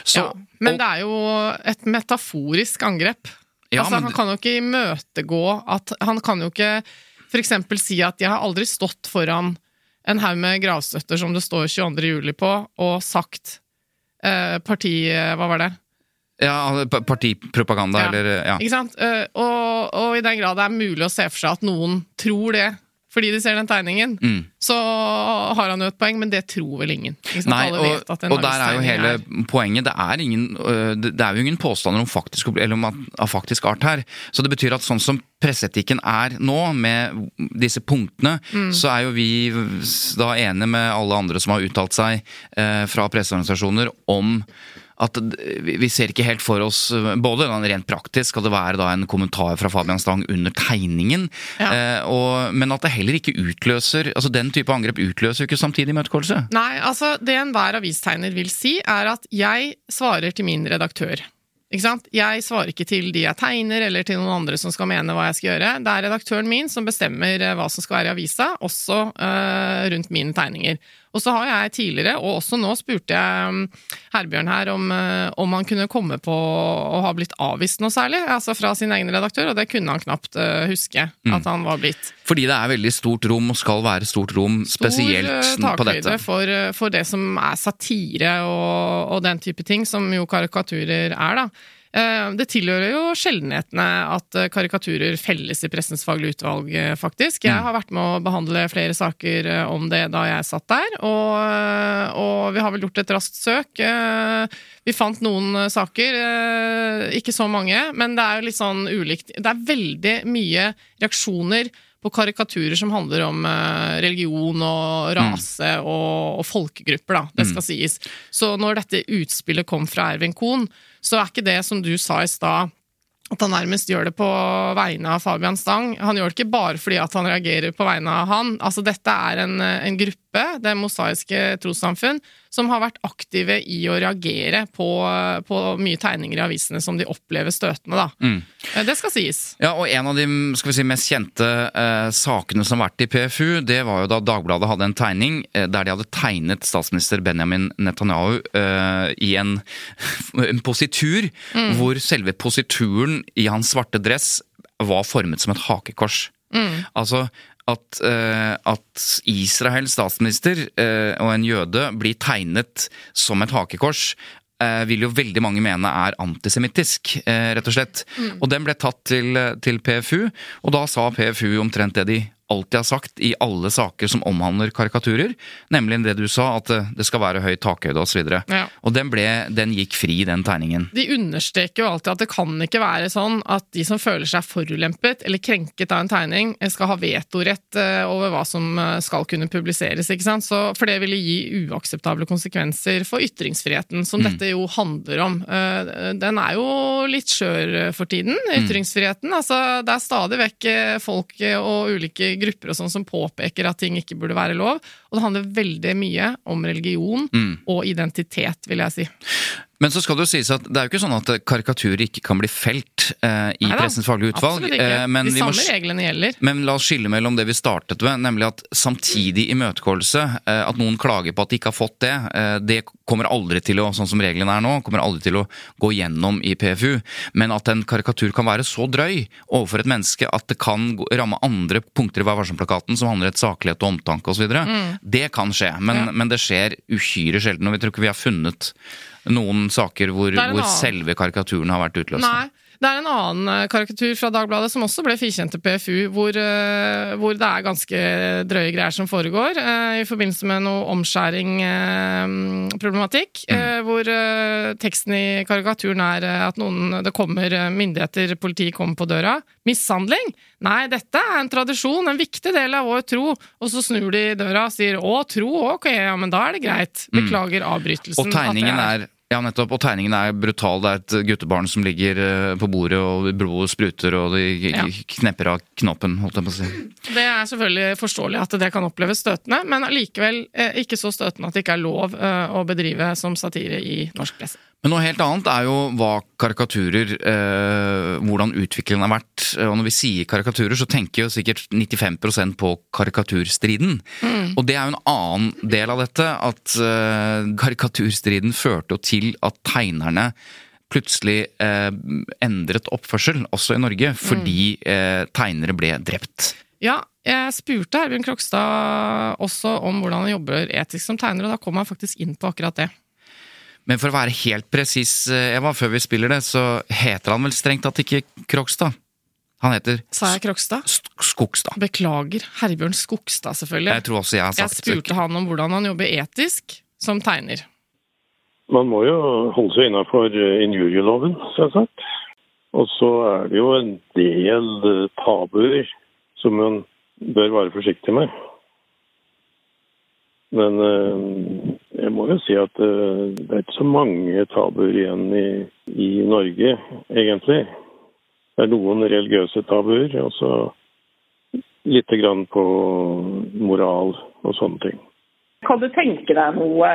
Så, ja, men og, det er jo et metaforisk angrep. Ja, altså, han kan jo ikke imøtegå at Han kan jo ikke f.eks. si at 'jeg har aldri stått foran en haug med gravstøtter som det står 22. juli på, og sagt eh, parti... Hva var det? ja, partipropaganda, Ja. eller ja. Ikke sant? Eh, og, og i den grad det er mulig å se for seg at noen tror det fordi de ser den tegningen, Mm. så har han jo et poeng, men det tror vel ingen. Nei, og, og der er jo hele er. poenget. Det er, ingen, øh, det er jo ingen påstander om faktisk, eller om at, av faktisk art her. Så det betyr at sånn som presseetikken er nå, med disse punktene, Mm. så er jo vi da enige med alle andre som har uttalt seg eh, fra presseorganisasjoner om at vi ser ikke helt for oss øh, Både rent praktisk skal det være da en kommentar fra Fabian Stang under tegningen, Ja. eh, og, men at det heller ikke utløser altså Den type angrep utløser jo ikke samtidig imøtegåelse. Nei, altså det enhver avistegner vil si, er at jeg svarer til min redaktør. Ikke sant? Jeg svarer ikke til de jeg tegner, eller til noen andre som skal mene hva jeg skal gjøre. Det er redaktøren min som bestemmer eh, hva som skal være i avisa, også øh, rundt mine tegninger. Og så har jeg tidligere, og også nå, spurte jeg um, Herbjørn her om, eh, om han kunne komme på å ha blitt avvist noe særlig, altså fra sin egen redaktør, og det kunne han knapt huske huske at han var blitt. Fordi det er veldig stort rom, og skal være stort rom, spesielt Stor eh, på dette. takhøyde for, eh, for det som er satire og, og den type ting, som jo karikaturer er, da. Eh, Det tilhører jo sjeldenhetene at eh, karikaturer felles i Pressens faglige utvalg, eh, faktisk. Jeg Mm. har vært med å behandle flere saker om det da jeg satt der, og, og vi har vel gjort et raskt søk. Vi fant noen saker, ikke så mange, men det er jo litt sånn ulikt. Det er veldig mye reaksjoner på karikaturer som handler om eh, religion og rase og, og folkegrupper, da. Det skal sies. Så når dette utspillet kom fra Ervin Kohn, så er ikke det som du sa i stad, at han nærmest gjør det på vegne av Fabian Stang. Han gjør det ikke bare fordi at han reagerer på vegne av han. Altså, dette er en, en gruppe, Det Mosaiske Trossamfunn, som har vært aktive i å reagere på, på mye tegninger i avisene som de opplever støtende. Da. Mm. Eh, Det skal sies. Ja, og En av de skal vi si, mest kjente eh, sakene som har vært i PFU, det var jo da Dagbladet hadde en tegning eh, der de hadde tegnet statsminister Benjamin Netanyahu eh, i en, en positur, hvor selve posituren i hans svarte dress var formet som et hakekors. Altså at, eh, at Israels statsminister eh, og en jøde blir tegnet som et hakekors, eh, vil jo veldig mange mene er antisemittisk, rett og slett. Og den ble tatt til, til PFU, og da sa PFU omtrent det de alltid har sagt i alle saker som omhandler karikaturer, nemlig det du sa, at eh, det skal være høy takhøyde osv. Ja. og den, ble, den gikk fri, den tegningen. De understreker jo alltid at det kan ikke være sånn at de som føler seg forulempet eller krenket av en tegning, skal ha vetorett eh, over hva som eh, skal kunne publiseres. ikke sant? Så, for det ville gi uakseptable konsekvenser for ytringsfriheten, som dette jo handler om. Eh, Den er jo litt skjør eh, for tiden, ytringsfriheten. Altså, det er stadig vekk eh, folk eh, og ulike grupper og sånn som påpeker at ting ikke burde være lov. Og det handler veldig mye om religion og identitet, vil jeg si. Men så skal det jo sies at det er jo ikke sånn at karikaturer ikke kan bli felt eh, i Neida, Pressens faglige utvalg. Eh, men De samme reglene gjelder. Men la oss skille mellom det vi startet med, nemlig at samtidig imøtegåelse, eh, at noen klager på at de ikke har fått det, eh, det kommer aldri til å, sånn som reglene er nå, kommer aldri til å gå gjennom i PFU. Men at en karikatur kan være så drøy overfor et menneske at det kan ramme andre punkter i Vær varsom-plakaten som handler om saklighet og omtanke osv., det kan skje. Men, Mm. Ja. men det skjer uhyre sjelden, og vi tror ikke vi har funnet noen saker hvor, hvor selve karikaturen har vært utløsende. Nei. Det er en annen eh, karikatur fra Dagbladet som også ble frikjent til PFU, hvor, eh, hvor det er ganske drøye greier som foregår eh, i forbindelse med noe omskjæring-problematikk. Mm. Hvor teksten i karikaturen er at noen, det kommer myndigheter, politi kommer på døra. Mishandling? Nei, dette er en tradisjon, en viktig del av vår tro. Og så snur de døra og sier å, tro, ok, ja, men da er det greit. Beklager avbrytelsen. Mm. Og tegningen er ja, nettopp. Og tegningen er brutal. Det er et guttebarn som ligger eh, på bordet, og blodet spruter, og de Ja. knepper av knoppen, holdt jeg på å si. Det er selvfølgelig forståelig at det kan oppleves støtende, men allikevel eh, ikke så støtende at det ikke er lov eh, å bedrive som satire i norsk presse. Men noe helt annet er jo hva karikaturer eh, Hvordan utviklingen har vært. Og når vi sier karikaturer, så tenker jo sikkert 95% på karikaturstriden. Og det er jo en annen del av dette. At eh, karikaturstriden førte jo til at tegnerne plutselig eh, endret oppførsel, også i Norge, fordi eh, tegnere ble drept. Ja, jeg spurte Herbjørn Krokstad også om hvordan han jobber etisk som tegner, og da kom han faktisk inn på akkurat det. Men for å være helt presis, eh, Eva, før vi spiller det, så heter han vel strengt tatt ikke Krokstad. Han heter Sa jeg Krokstad? Skogstad. Beklager. Herbjørn Skogstad, selvfølgelig. Jeg tror også jeg har sagt Jeg spurte han om hvordan han jobber etisk som tegner. Man må jo holde seg innafor injurieloven, selvsagt. Og så er det jo en del eh, tabuer som man bør være forsiktig med. Men eh, må jo si at eh, det er ikke så mange tabuer igjen i, i Norge, egentlig. Det er noen religiøse tabuer, og så lite grann på moral og sånne ting. Kan du tenke deg noe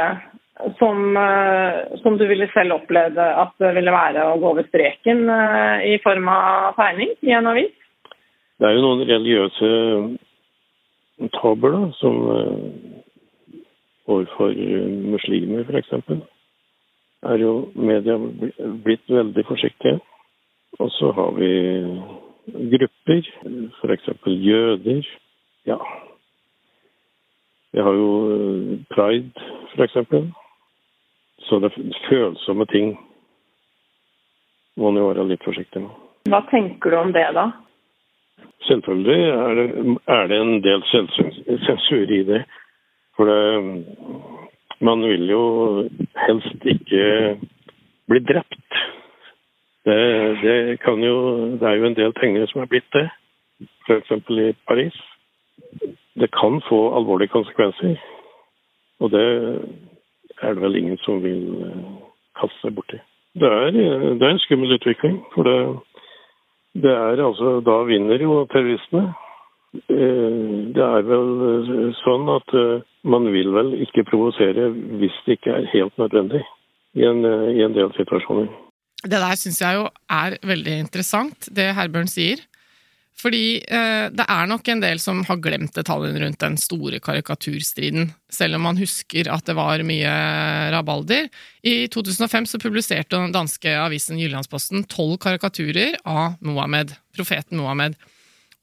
som, eh, som du ville selv opplevd at det ville være å gå over streken eh, i form av tegning i en avis? Det er jo noen religiøse tabuer da, som overfor eh, muslimer f.eks. er jo media blitt veldig forsiktige. Og så har vi grupper, f.eks. jøder. Ja. Vi har jo eh, pride, f.eks. Så det er følsomme ting må man jo være litt forsiktig med. Hva tenker du om det, da? Selvfølgelig er det, er det en del sensur i det. For det, man vil jo helst ikke bli drept. Det, det, kan jo, det er jo en del penger som er blitt det, f.eks. i Paris. Det kan få alvorlige konsekvenser. Og det er det vel ingen som vil eh, kaste seg borti. Det er, eh, det er en skummel utvikling. For det, det er altså Da vinner jo terroristene. Eh, Det er vel eh, sånn at eh, man vil vel ikke provosere hvis det ikke er helt nødvendig i en, i en del situasjoner. Det der syns jeg jo er veldig interessant, det Herbjørn sier. Fordi eh, det er nok en del som har glemt detaljene rundt den store karikaturstriden, selv om man husker at det var mye rabalder. I 2005 så publiserte den danske avisen Jyllandsposten tolv karikaturer av Mohammed, profeten Mohammed.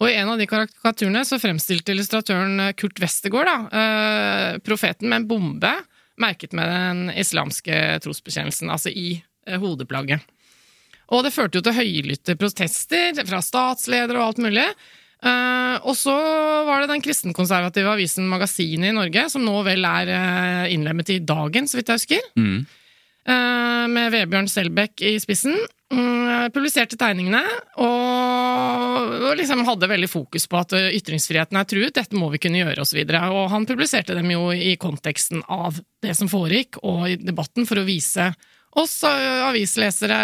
Og i en av de karikaturene så fremstilte illustratøren Kurt Westergård da, eh, profeten med en bombe merket med den islamske trosbekjennelsen, altså i eh, hodeplagget. Og det førte jo til høylytte protester fra statsledere og alt mulig. Eh, og så var det den kristenkonservative avisen Magasinet i Norge, som nå vel er eh, innlemmet i Dagen, så vidt jeg husker, Mm. eh, med Vebjørn Selbekk i spissen. Mm, publiserte tegningene og, liksom hadde veldig fokus på at eh, ytringsfriheten er truet, dette må vi kunne gjøre, osv. Og, så og han publiserte dem jo i konteksten av det som foregikk, og i debatten, for å vise oss eh, avislesere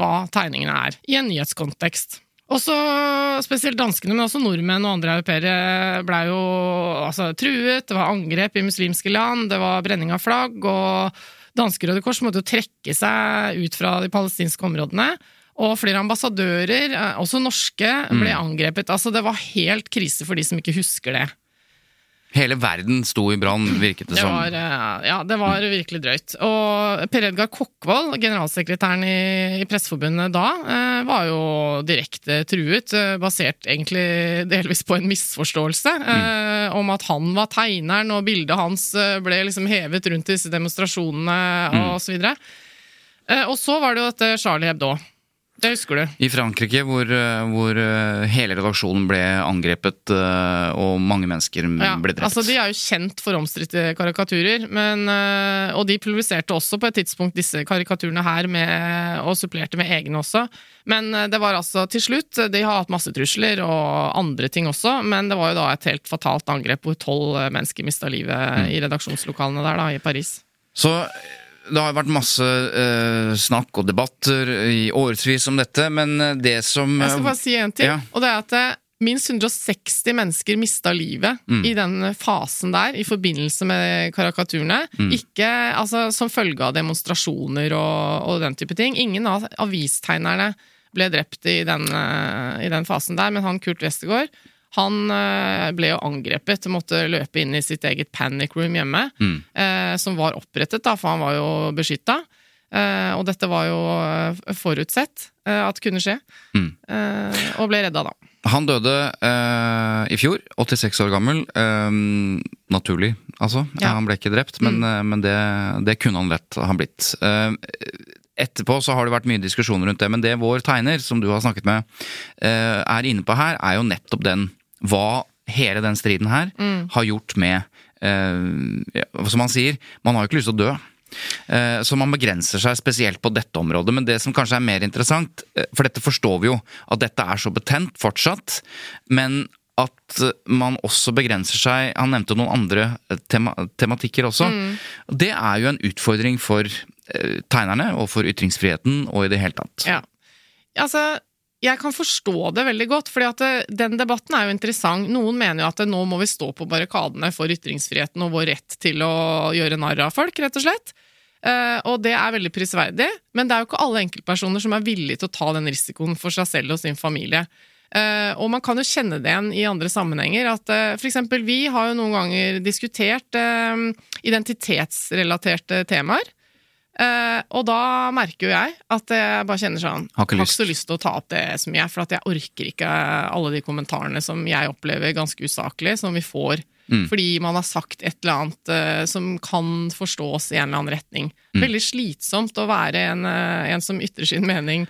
hva tegningene er, i en nyhetskontekst. Også spesielt danskene, men også nordmenn og andre europeere ble jo altså, truet. Det var angrep i muslimske land, det var brenning av flagg, og danske Røde Kors måtte jo trekke seg ut fra de palestinske områdene. Og flere ambassadører, eh, også norske, ble angrepet. Altså, det var helt krise for de som ikke husker det. Hele verden sto i brann, virket det Det som. var, eh, ja, det var virkelig drøyt. Og Per Edgar Kokkvold, generalsekretæren i, i Presseforbundet da, eh, var jo direkte truet, eh, basert egentlig delvis på en misforståelse eh, om at han var tegneren, og bildet hans ble liksom hevet rundt disse demonstrasjonene og så videre. Eh, og så var det jo dette Charlie Hebdo. Det husker du. I Frankrike, hvor, eh, hvor eh, hele redaksjonen ble angrepet eh, og mange mennesker Ja, ble drept. altså De er jo kjent for omstridte karikaturer, men, og de publiserte også på et tidspunkt disse karikaturene her, med, og supplerte med egne også. Men det var altså til slutt De har hatt masse trusler og andre ting også, men det var jo da et helt fatalt angrep hvor tolv mennesker mista livet Mm. i redaksjonslokalene der da, i Paris. Så det har vært masse uh, snakk og debatter i årevis om dette, men eh, det som Jeg skal bare si en ting, Ja. og det er at minst 160 mennesker mista livet Mm. i den fasen der, i forbindelse med karikaturene. Mm. Ikke altså, som følge av demonstrasjoner og, og den type ting. Ingen av avistegnerne ble drept i den, eh, i den fasen der, men han Kurt Westergård han eh, ble jo angrepet måtte løpe inn i sitt eget panic room hjemme, Mm. eh, som var opprettet, da, for han var jo beskytta. Eh, og dette var jo forutsett at kunne skje, Mm. og ble redda da. Han døde eh, i fjor, 86 år gammel. Eh, naturlig, altså. Ja. Han ble ikke drept, men, Mm. men det, det kunne han lett ha blitt. Eh, etterpå så har det vært mye diskusjoner rundt det, men det vår tegner, som du har snakket med, er inne på her, er jo nettopp den hva hele den striden her Mm. har gjort med eh, Som han sier, man har jo ikke lyst til å dø. Eh, Så man begrenser seg spesielt på dette området. Men det som kanskje er mer interessant, eh, for dette forstår vi jo, at dette er så betent fortsatt, men at man også begrenser seg Han nevnte noen andre eh, tema, tematikker også. Det er jo en utfordring for tegnerne og for ytringsfriheten og i det hele tatt. Ja. Altså, jeg kan forstå det veldig godt, fordi at den debatten er jo interessant. Noen mener jo at nå må vi stå på barrikadene for ytringsfriheten og vår rett til å gjøre narr av folk, rett og slett. Eh, og det er veldig prisverdig, men det er jo ikke alle enkeltpersoner som er villige til å ta den risikoen for seg selv og sin familie. Eh, og man kan jo kjenne det igjen i andre sammenhenger. at eh, For eksempel, vi har jo noen ganger diskutert eh, identitetsrelaterte temaer. Eh, og da merker jo jeg at jeg bare kjenner sånn Har ikke Har ikke så lyst til å ta opp det så mye, for at jeg orker ikke alle de kommentarene som jeg opplever ganske usaklige, som vi får Mm. fordi man har sagt et eller annet uh, som kan forstås i en eller annen retning. Mm. Veldig slitsomt å være en, uh, en som ytrer sin mening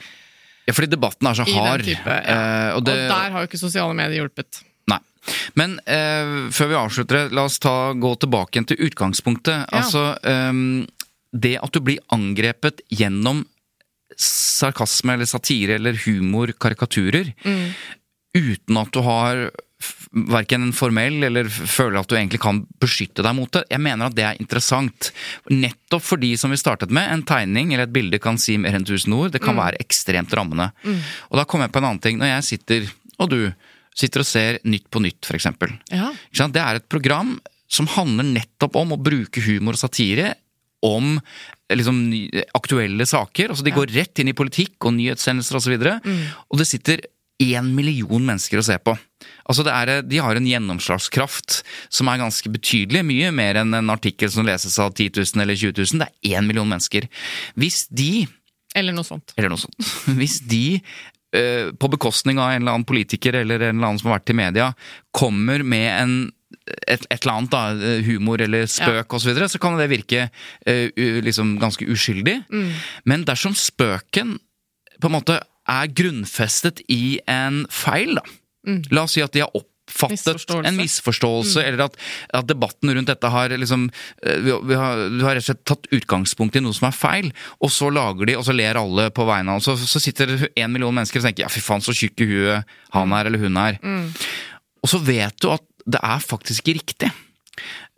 Ja, fordi debatten er så hard. type. Ja. eh, og og, der har jo ikke sosiale medier hjulpet. Men eh, før vi avslutter la oss ta, gå tilbake igjen til utgangspunktet. Ja. Altså, ehm, det at du blir angrepet gjennom sarkasme eller satire eller humor, karikaturer, Mm. uten at du har verken en formell eller føler at du egentlig kan beskytte deg mot det. Jeg mener at det er interessant. Nettopp fordi, som vi startet med, en tegning eller et bilde kan si mer enn tusen ord. Det kan være ekstremt rammende. Og da kommer jeg på en annen ting. Når jeg sitter, og du, sitter og ser Nytt på Nytt, eksempel. Ja. Det er et program som handler nettopp om å bruke humor og satire om eh, liksom, ny- aktuelle saker. Altså, de Ja. går rett inn i politikk og nyhetssendelser osv. Og, så videre, og det sitter én million mennesker og ser på. Altså, det er, de har en gjennomslagskraft som er ganske betydelig. Mye mer enn en artikkel som leses av 10 000 eller 20 000. Det er én million mennesker. Hvis de Eller noe sånt. eller noe sånt. Hvis de eh, på bekostning av en eller annen politiker eller en eller annen som har vært i media, kommer med en et, et eller annet, da, humor eller spøk og så videre, så kan det virke uh, liksom ganske uskyldig. Mm. Men dersom spøken på en måte er grunnfestet i en feil, da. La oss si at de har Mm. Misforståelse. en misforståelse, eller at, at debatten rundt dette har liksom eh, vi, vi har, Du har rett og slett tatt utgangspunkt i noe som er feil, og så lager de, og så ler alle på vegne av Så, så sitter en million mennesker og tenker ja, fy faen, så tjukk i huet han er eller hun er. Og så vet du at det er faktisk ikke riktig.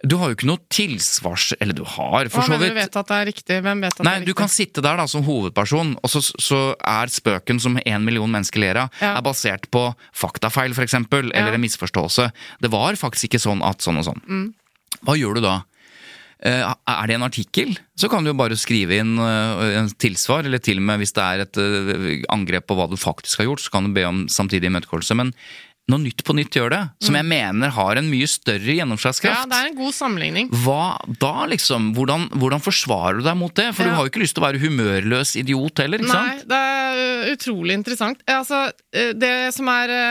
Du har jo ikke noe tilsvars... Eller du har, for Hva så vidt. Hvem vet at det er riktig? Hvem vet at Nei, det er du kan sitte der da som hovedperson, og så, så er spøken som en million mennesker ler av, Ja. er basert på faktafeil, eksempel, eller Ja. en misforståelse. Det var faktisk ikke sånn at sånn og sånn. Mm. Hva gjør du da? Eh, Er det en artikkel, så kan du jo bare skrive inn eh, en tilsvar, eller til og med hvis det er et eh, angrep på hva du faktisk har gjort, så kan du be om samtidig imøtegåelse. Men når Nytt på Nytt gjør det, som jeg mener har en mye større gjennomslagskraft. Ja, det er en god sammenligning. hva da, liksom? Hvordan, hvordan forsvarer du deg mot det? For du har jo ikke lyst til å være humørløs idiot heller, ikke Nei, sant? det er utrolig interessant. Eh, Altså, det som er ø,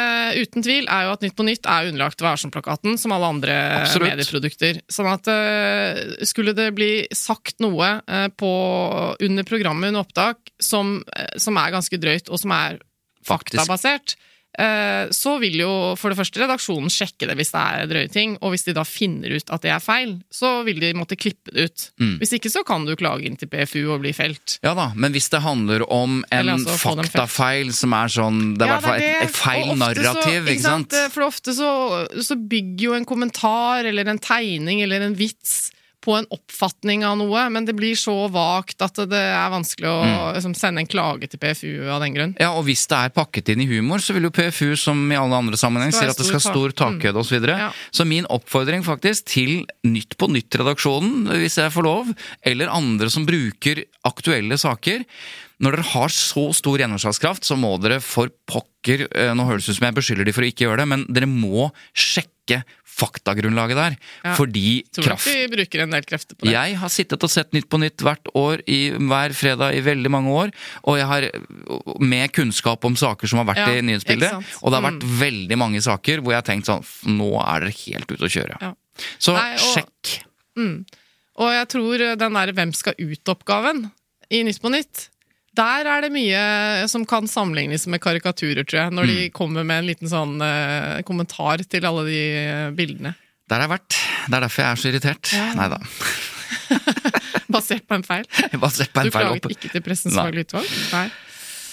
uten tvil, er jo at Nytt på Nytt er underlagt Værsom-plakaten, som alle andre Absolutt. medieprodukter. Sånn at skulle det bli sagt noe på, under programmet under opptak som, som er ganske drøyt, og som er Faktisk. faktabasert, eh, så vil jo for det første redaksjonen sjekke det hvis det er drøye ting, og hvis de da finner ut at det er feil, så vil de måtte klippe det ut. Mm. Hvis ikke så kan du klage inn til PFU og bli felt. Ja da, men hvis det handler om en altså faktafeil som er sånn Det er i Ja, hvert fall et, et feil narrativ, så, ikke sant? For ofte så, så bygger jo en kommentar eller en tegning eller en vits på en oppfatning av noe, men det blir så vagt at det er vanskelig å Mm. liksom, sende en klage til PFU av den grunn. Ja, og hvis det er pakket inn i humor, så vil jo PFU, som i alle andre sammenheng, si at det skal ha stor tak- Mm. takhøyde osv. Ja. Så min oppfordring faktisk til Nytt på Nytt-redaksjonen, hvis jeg får lov, eller andre som bruker aktuelle saker Når dere har så stor gjennomslagskraft, så må dere for pokker eh, Nå høres det ut som jeg beskylder de for å ikke gjøre det, men dere må sjekke faktagrunnlaget der. Ja. Fordi Tror kraft nok vi bruker en del krefter på det. jeg har sittet og sett Nytt på Nytt hvert år, i, hver fredag i veldig mange år. Og jeg har med kunnskap om saker som har vært Ja, i nyhetsbildet. Og det har vært veldig mange saker hvor jeg har tenkt sånn Nå er dere helt ute å kjøre. Ja. Så Nei, og- sjekk. Og jeg tror den der Hvem skal ut-oppgaven i Nytt på Nytt der er det mye som kan sammenlignes med karikaturer, tror jeg. Når Mm. de kommer med en liten sånn eh, kommentar til alle de eh, bildene. Der har jeg vært. Det er derfor jeg er så irritert. Ja. Nei da. Basert på en feil. Basert på en Du feil klaget opp. ikke til Pressens Nei. faglige utvalg? Nei.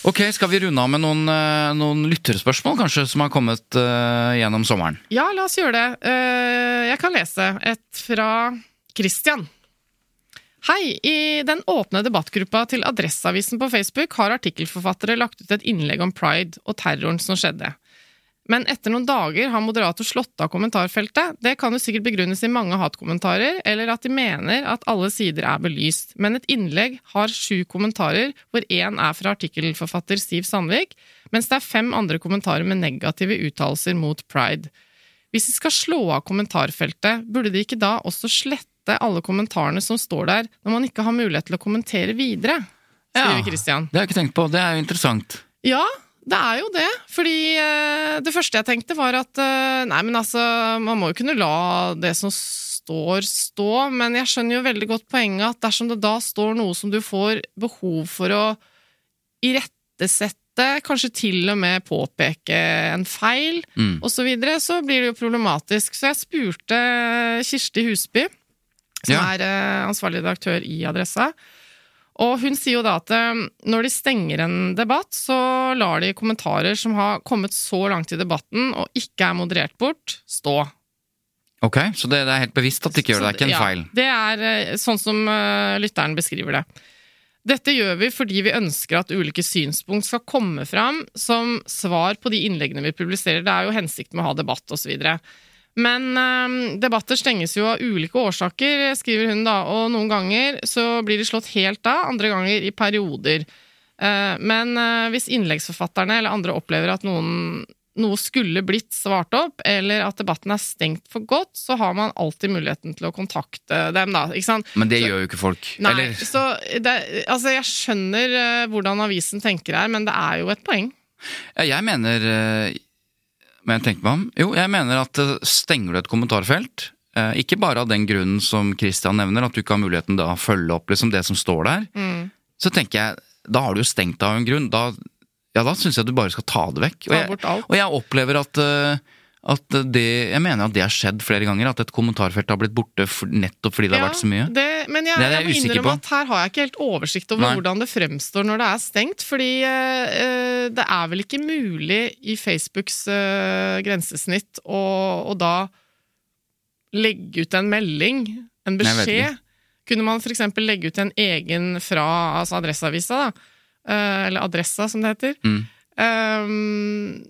Ok, skal vi runde av med noen, eh, noen lytterspørsmål, kanskje, som har kommet uh, gjennom sommeren? Ja, la oss gjøre det. Uh, Jeg kan lese et fra Christian. Hei! I den åpne debattgruppa til Adresseavisen på Facebook har artikkelforfattere lagt ut et innlegg om pride og terroren som skjedde. Men etter noen dager har moderator slått av kommentarfeltet. Det kan jo sikkert begrunnes i mange hatkommentarer, eller at de mener at alle sider er belyst. Men et innlegg har sju kommentarer, hvor én er fra artikkelforfatter Siv Sandvik, mens det er fem andre kommentarer med negative uttalelser mot pride. Hvis de skal slå av kommentarfeltet, burde de ikke da også slette alle kommentarene som står der, når man ikke har mulighet til å kommentere videre? Skriver Ja. Christian. Det har jeg ikke tenkt på. Det er jo interessant. Ja, det er jo det. Fordi eh, det første jeg tenkte var at eh, nei, men altså, man må jo kunne la det som står, stå. Men jeg skjønner jo veldig godt poenget at dersom det da står noe som du får behov for å irettesette, kanskje til og med påpeke en feil, Mm. og så videre, så blir det jo problematisk. Så jeg spurte Kirsti Husby, som Ja. er eh, ansvarlig redaktør i Adressa. Og hun sier jo da at eh, når de stenger en debatt, så lar de kommentarer som har kommet så langt i debatten og ikke er moderert bort, stå. Ok, Så det, det er helt bevisst at de ikke gjør det. Det er ikke en Ja, feil. Det er eh, sånn som lytteren beskriver det. Dette gjør vi fordi vi ønsker at ulike synspunkt skal komme fram som svar på de innleggene vi publiserer. Det er jo hensikten med å ha debatt osv. Men eh, debatter stenges jo av ulike årsaker, skriver hun da, og noen ganger så blir de slått helt av, andre ganger i perioder. Eh, men eh, hvis innleggsforfatterne eller andre opplever at noen, noe skulle blitt svart opp, eller at debatten er stengt for godt, så har man alltid muligheten til å kontakte dem, da. Ikke sant? Men det Så- gjør jo ikke folk. Nei, Eller så det, altså jeg skjønner eh, hvordan avisen tenker her, men det er jo et poeng. Ja, jeg mener Men jeg tenker meg om. Jo, jeg mener at eh, stenger du et kommentarfelt, eh, ikke bare av den grunnen som Christian nevner, at du ikke har muligheten da å følge opp liksom det som står der, så tenker jeg da har du jo stengt av en grunn. Da, ja, da syns jeg du bare skal ta det vekk. Og jeg, bort alt. og jeg opplever at eh, at det, Jeg mener at det har skjedd flere ganger, at et kommentarfelt har blitt borte for, nettopp fordi det har vært så mye. Det, men jeg, Det er jeg jeg må innrømme på. at her har jeg ikke helt oversikt over Nei. hvordan det fremstår når det er stengt. Fordi eh, det er vel ikke mulig i Facebooks eh, grensesnitt å, å da legge ut en melding, en beskjed. Kunne man f.eks. legge ut en egen fra altså Adresseavisa, da, eh, eller Adressa som det heter, Mm. Eh,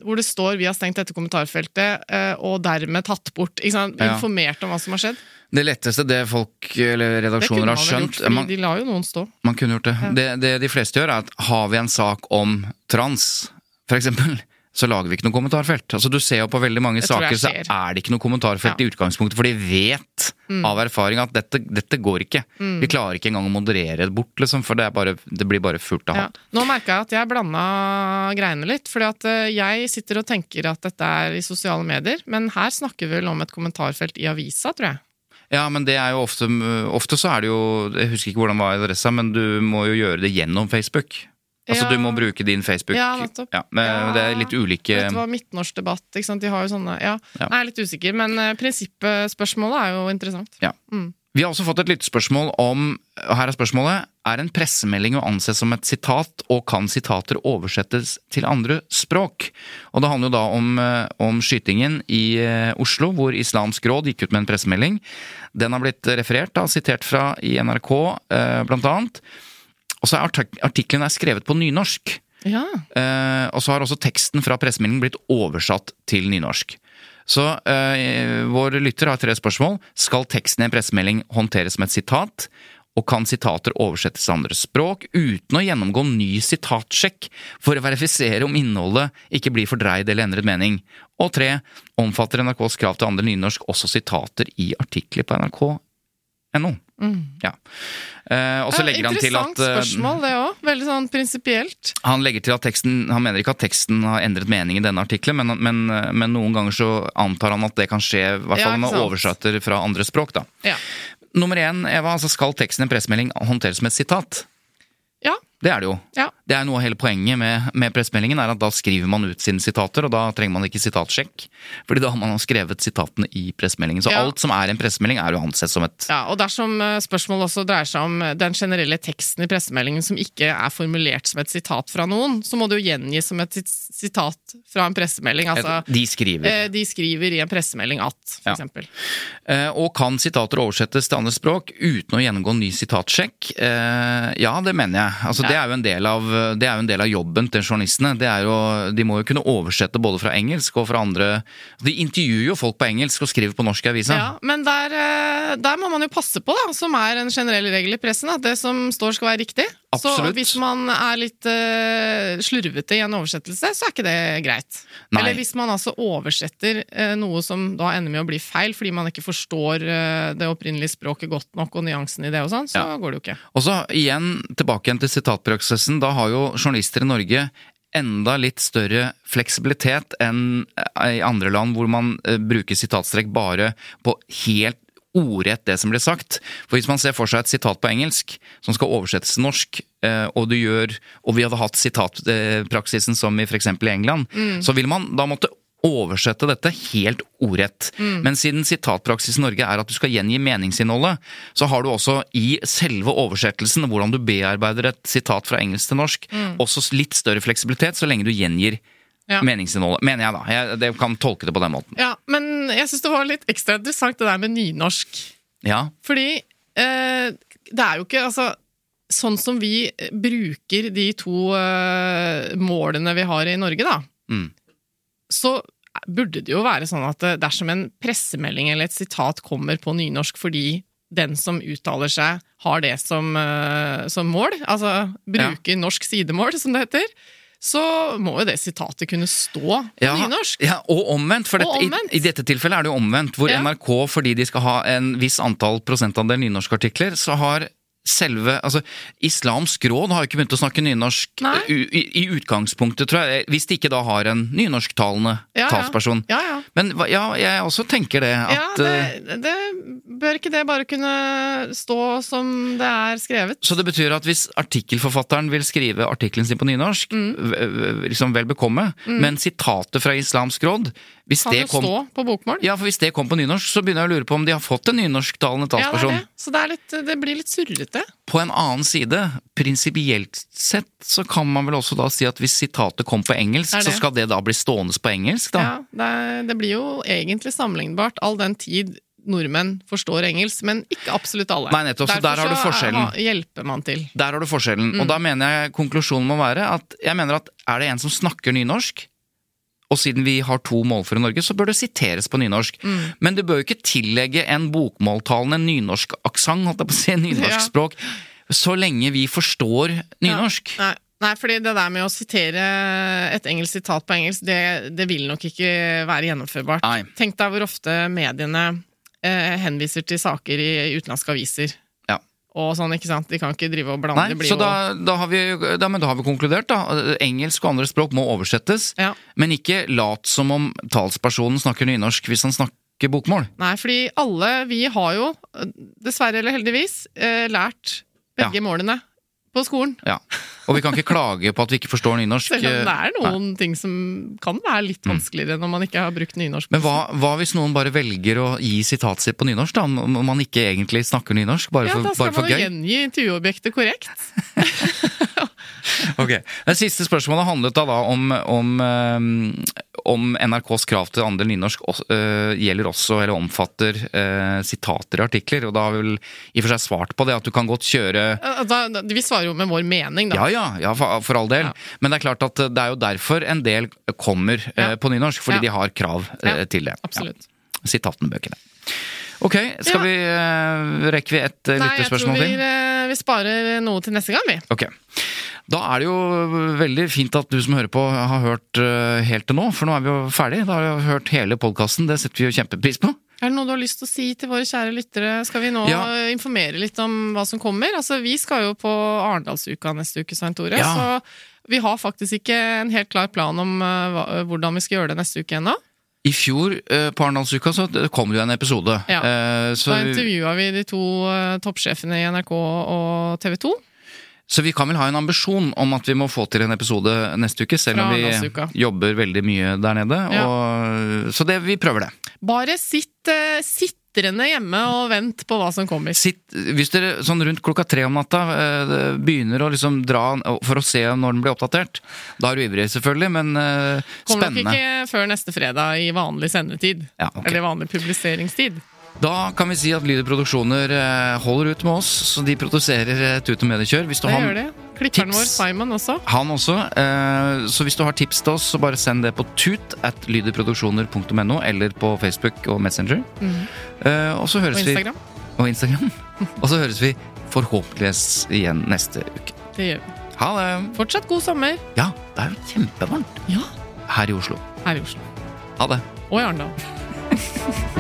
hvor det står 'vi har stengt dette kommentarfeltet', uh, og dermed tatt bort. Ja. Informert om hva som har skjedd. Det letteste det folk eller redaksjoner har skjønt gjort, man, de lar jo noen stå. Man kunne gjort det. det. Det de fleste gjør, er at har vi en sak om trans, for eksempel, så lager vi ikke noe kommentarfelt. Altså Du ser jo på veldig mange Det saker, så er det ikke noe kommentarfelt Ja. i utgangspunktet, for de vet av erfaring at dette, dette går ikke. Vi klarer ikke engang å moderere det bort, liksom, for det, er bare, det blir bare fullt av Ja. hat. Nå merka jeg at jeg blanda greiene litt. fordi at eh, jeg sitter og tenker at dette er i sosiale medier, men her snakker vi vel om et kommentarfelt i avisa, tror jeg. Ja, men det er jo ofte Ofte så er det jo Jeg husker ikke hvordan det var adressa, men du må jo gjøre det gjennom Facebook. Altså Ja. du må bruke din Facebook. Ja, nettopp. Ja, men Ja. Det er litt ulike Dette var Midtnorsk debatt, ikke sant. De har jo sånne Ja, Ja. jeg er litt usikker, men uh, prinsippspørsmålet er jo interessant. Ja. Vi har også fått et lyttespørsmål om og Her er spørsmålet. er en pressemelding å anse som et sitat, og kan sitater oversettes til andre språk? Og det handler jo da om, eh, om skytingen i eh, Oslo, hvor Islamsk Råd gikk ut med en pressemelding. Den har blitt referert, da, sitert fra i NRK, blant annet. Og så er artik artikkelen skrevet på nynorsk. Ja. Eh, og så har også teksten fra pressemeldingen blitt oversatt til nynorsk. Så eh, vår lytter har tre spørsmål. Skal teksten i en pressemelding håndteres som et sitat? Og kan sitater oversettes til andre språk uten å gjennomgå ny sitatsjekk for å verifisere om innholdet ikke blir fordreid eller endret mening? Og tre, omfatter NRKs krav til andre nynorsk også sitater i artikler på nrk.no? Ja. Eh, og så legger han til at Interessant eh, spørsmål, det òg. Veldig sånn prinsipielt. han legger til at teksten, han mener ikke at teksten har endret mening i denne artikkelen, men, men, men noen ganger så antar han at det kan skje, i hvert fall ja, med oversetter fra andre språk. da. Ja. Nummer én, Eva, altså skal teksten i en pressemelding håndteres med et sitat? Det er det jo. Ja. Det er noe av hele poenget med, med pressemeldingen, er at da skriver man ut sine sitater, og da trenger man ikke sitatsjekk. Fordi da har man skrevet sitatene i pressemeldingen. Så Ja. alt som er en pressemelding, er jo ansett som et Ja, og dersom eh, spørsmålet også dreier seg om eh, den generelle teksten i pressemeldingen som ikke er formulert som et sitat fra noen, så må det jo gjengis som et sitat fra en pressemelding. Altså, De skriver. eh, de skriver i en pressemelding at, for Ja. eksempel. Og kan sitater oversettes til andre språk uten å gjennomgå ny sitatsjekk? Ja, det mener jeg. Altså, det, er jo en del av, en del av jobben til journalistene. Jo, de må jo kunne oversette både fra engelsk og fra andre De intervjuer jo folk på engelsk og skriver på norsk i avisa. Ja, men der, eh, der må man jo passe på, da, som er en generell regel i pressen, at det som står skal være riktig. Absolutt. Så hvis man er litt uh, slurvete i en oversettelse, så er ikke det greit. Nei. Eller hvis man altså oversetter uh, noe som da ender med å bli feil, fordi man ikke forstår uh, det opprinnelige språket godt nok og nyansen i det og sånn, så Ja. går det jo ikke. Og så igjen tilbake igjen til sitatpraksisen. Da har jo journalister i Norge enda litt større fleksibilitet enn i andre land hvor man bruker sitatstrekk bare på helt ordrett det som blir sagt. For hvis man ser for seg et sitat på engelsk som skal oversettes til norsk, eh, og du gjør Og vi hadde hatt sitatpraksisen som i f.eks. i England, så ville man da måtte oversette dette helt ordrett. Men siden sitatpraksis i Norge er at du skal gjengi meningsinnholdet, så har du også i selve oversettelsen, hvordan du bearbeider et sitat fra engelsk til norsk, også litt større fleksibilitet så lenge du gjengir Ja. meningsinnholdet. Mener jeg, da. Jeg det kan tolke det på den måten. Ja, Men jeg syns det var litt ekstra interessant det der med nynorsk. Ja. Fordi eh, det er jo ikke altså Sånn som vi bruker de to eh, målene vi har i Norge, da, Mm. så burde det jo være sånn at eh, dersom en pressemelding eller et sitat kommer på nynorsk fordi den som uttaler seg, har det som, eh, som mål, altså bruker norsk sidemål, som det heter, så må jo det sitatet kunne stå på Ja, nynorsk. Ja, og omvendt. For Og dette, omvendt. I, I dette tilfellet er det jo omvendt. Hvor Ja. NRK, fordi de skal ha en viss antall prosentandel nynorskartikler, så har selve altså Islamsk råd har jo ikke begynt å snakke nynorsk i, i utgangspunktet, tror jeg. Hvis de ikke da har en nynorsktalende Ja, talsperson. Ja, ja. Men ja, jeg også tenker det. At, ja, eh, det, det, bør ikke det bare kunne stå som det er skrevet? Så det betyr at hvis artikkelforfatteren vil skrive artikkelen sin på nynorsk, Mm. liksom vel bekomme, men sitatet fra Islamsk råd hvis Kan det jo kom, stå på bokmål. Ja, for hvis det kom på nynorsk, så begynner jeg å lure på om de har fått en nynorsktalende talsperson. Ja, det, er det. Så det, er litt, det blir litt surrete. På en annen side, prinsipielt sett, så kan man vel også da si at hvis sitatet kom på engelsk, så skal det da bli stående på engelsk, da? Ja, det, det blir jo egentlig sammenlignbart all den tid nordmenn forstår engelsk, men ikke absolutt alle. Nei, nettopp, så der har du forskjellen. er- hjelper man til. Der har du forskjellen. Og da mener jeg konklusjonen må være at jeg mener at er det en som snakker nynorsk, og siden vi har to målføre i Norge, så bør det siteres på nynorsk. Men du bør jo ikke tillegge en bokmåltalende nynorsk aksent, holdt jeg på å si, nynorsk Ja. språk, så lenge vi forstår nynorsk. Nei, nei, fordi det der med å sitere et engelsk sitat på engelsk, det, det vil nok ikke være gjennomførbart. Nei. Tenk deg hvor ofte mediene eh, henviser til saker i utenlandske aviser. Og sånn, ikke sant? De kan ikke drive og blande. Nei, det blir så da, da, har vi, da, men da har vi konkludert, da. Engelsk og andre språk må oversettes. Ja. Men ikke lat som om talspersonen snakker nynorsk hvis han snakker bokmål. Nei, fordi alle vi har jo, dessverre eller heldigvis, eh, lært begge Ja. målene på skolen. Ja. Og vi kan ikke klage på at vi ikke forstår nynorsk. Selv om det er Nei. noen ting som kan være litt vanskeligere når man ikke har brukt nynorsk. Men hva, hva hvis noen bare velger å gi sitatet sitt på nynorsk, da? Om man ikke egentlig snakker nynorsk, bare Ja, for, da skal man jo gjengi intervjuobjektet korrekt. Ok. Det siste spørsmålet handlet da, da om, om, eh, om NRKs krav til andel nynorsk eh, gjelder også, eller omfatter, eh, sitater i artikler. Og da har vi vel i og for seg svart på det, at du kan godt kjøre Da, vi svarer jo med vår mening, da. Ja, ja, ja for, all del. Ja. Men det er klart at det er jo derfor en del kommer eh, Ja. på nynorsk, fordi de har krav eh, til det. absolutt. Sitatene-bøkene. Ok, skal vi eh, Rekker vi et eh, Nei, jeg tror vi, til? eh, vi sparer noe til neste gang, vi. Ok. Da er det jo veldig fint at du som hører på har hørt eh, helt til nå, for nå er vi jo ferdig. Da har vi hørt hele podkasten, det setter vi jo kjempepris på. Er det noe du har lyst til å si til våre kjære lyttere? Skal vi nå Ja. informere litt om hva som kommer? Altså, Vi skal jo på Arendalsuka neste uke, Svein Tore. Ja. Så vi har faktisk ikke en helt klar plan om hva, hvordan vi skal gjøre det neste uke ennå. I fjor på Arendalsuka så kom det jo en episode. Ja. Så, Da intervjua vi de to toppsjefene i NRK og TV 2. så vi kan vel ha en ambisjon om at vi må få til en episode neste uke, selv om vi jobber veldig mye der nede. Ja. Og, så det, vi prøver det. Bare sitt eh, sitrende hjemme og vent på hva som kommer. Sitt, hvis dere sånn rundt klokka tre om natta eh, begynner å liksom dra for å se når den blir oppdatert, da er du ivrig selvfølgelig, men eh, Kommer nok ikke før neste fredag i vanlig sendetid. Ja, okay. Eller vanlig publiseringstid. Da kan vi si at Lyder Produksjoner eh, holder ut med oss, så de produserer eh, Tut og Mediekjør. Hvis du Det har gjør det. Klipperen tips. vår, Simon, også. Han også. Eh, så hvis du har tips til oss, så bare send det på tut at lyderproduksjoner.no eller på Facebook og Messenger. Mm. og så høres Og Instagram. vi Og Instagram. og så høres vi forhåpentligvis igjen neste uke. Det gjør vi. Ha det! Fortsatt god sommer. Ja, det er jo kjempevarmt Ja. her i Oslo. Her i Oslo. Ha det. Og i Arendal.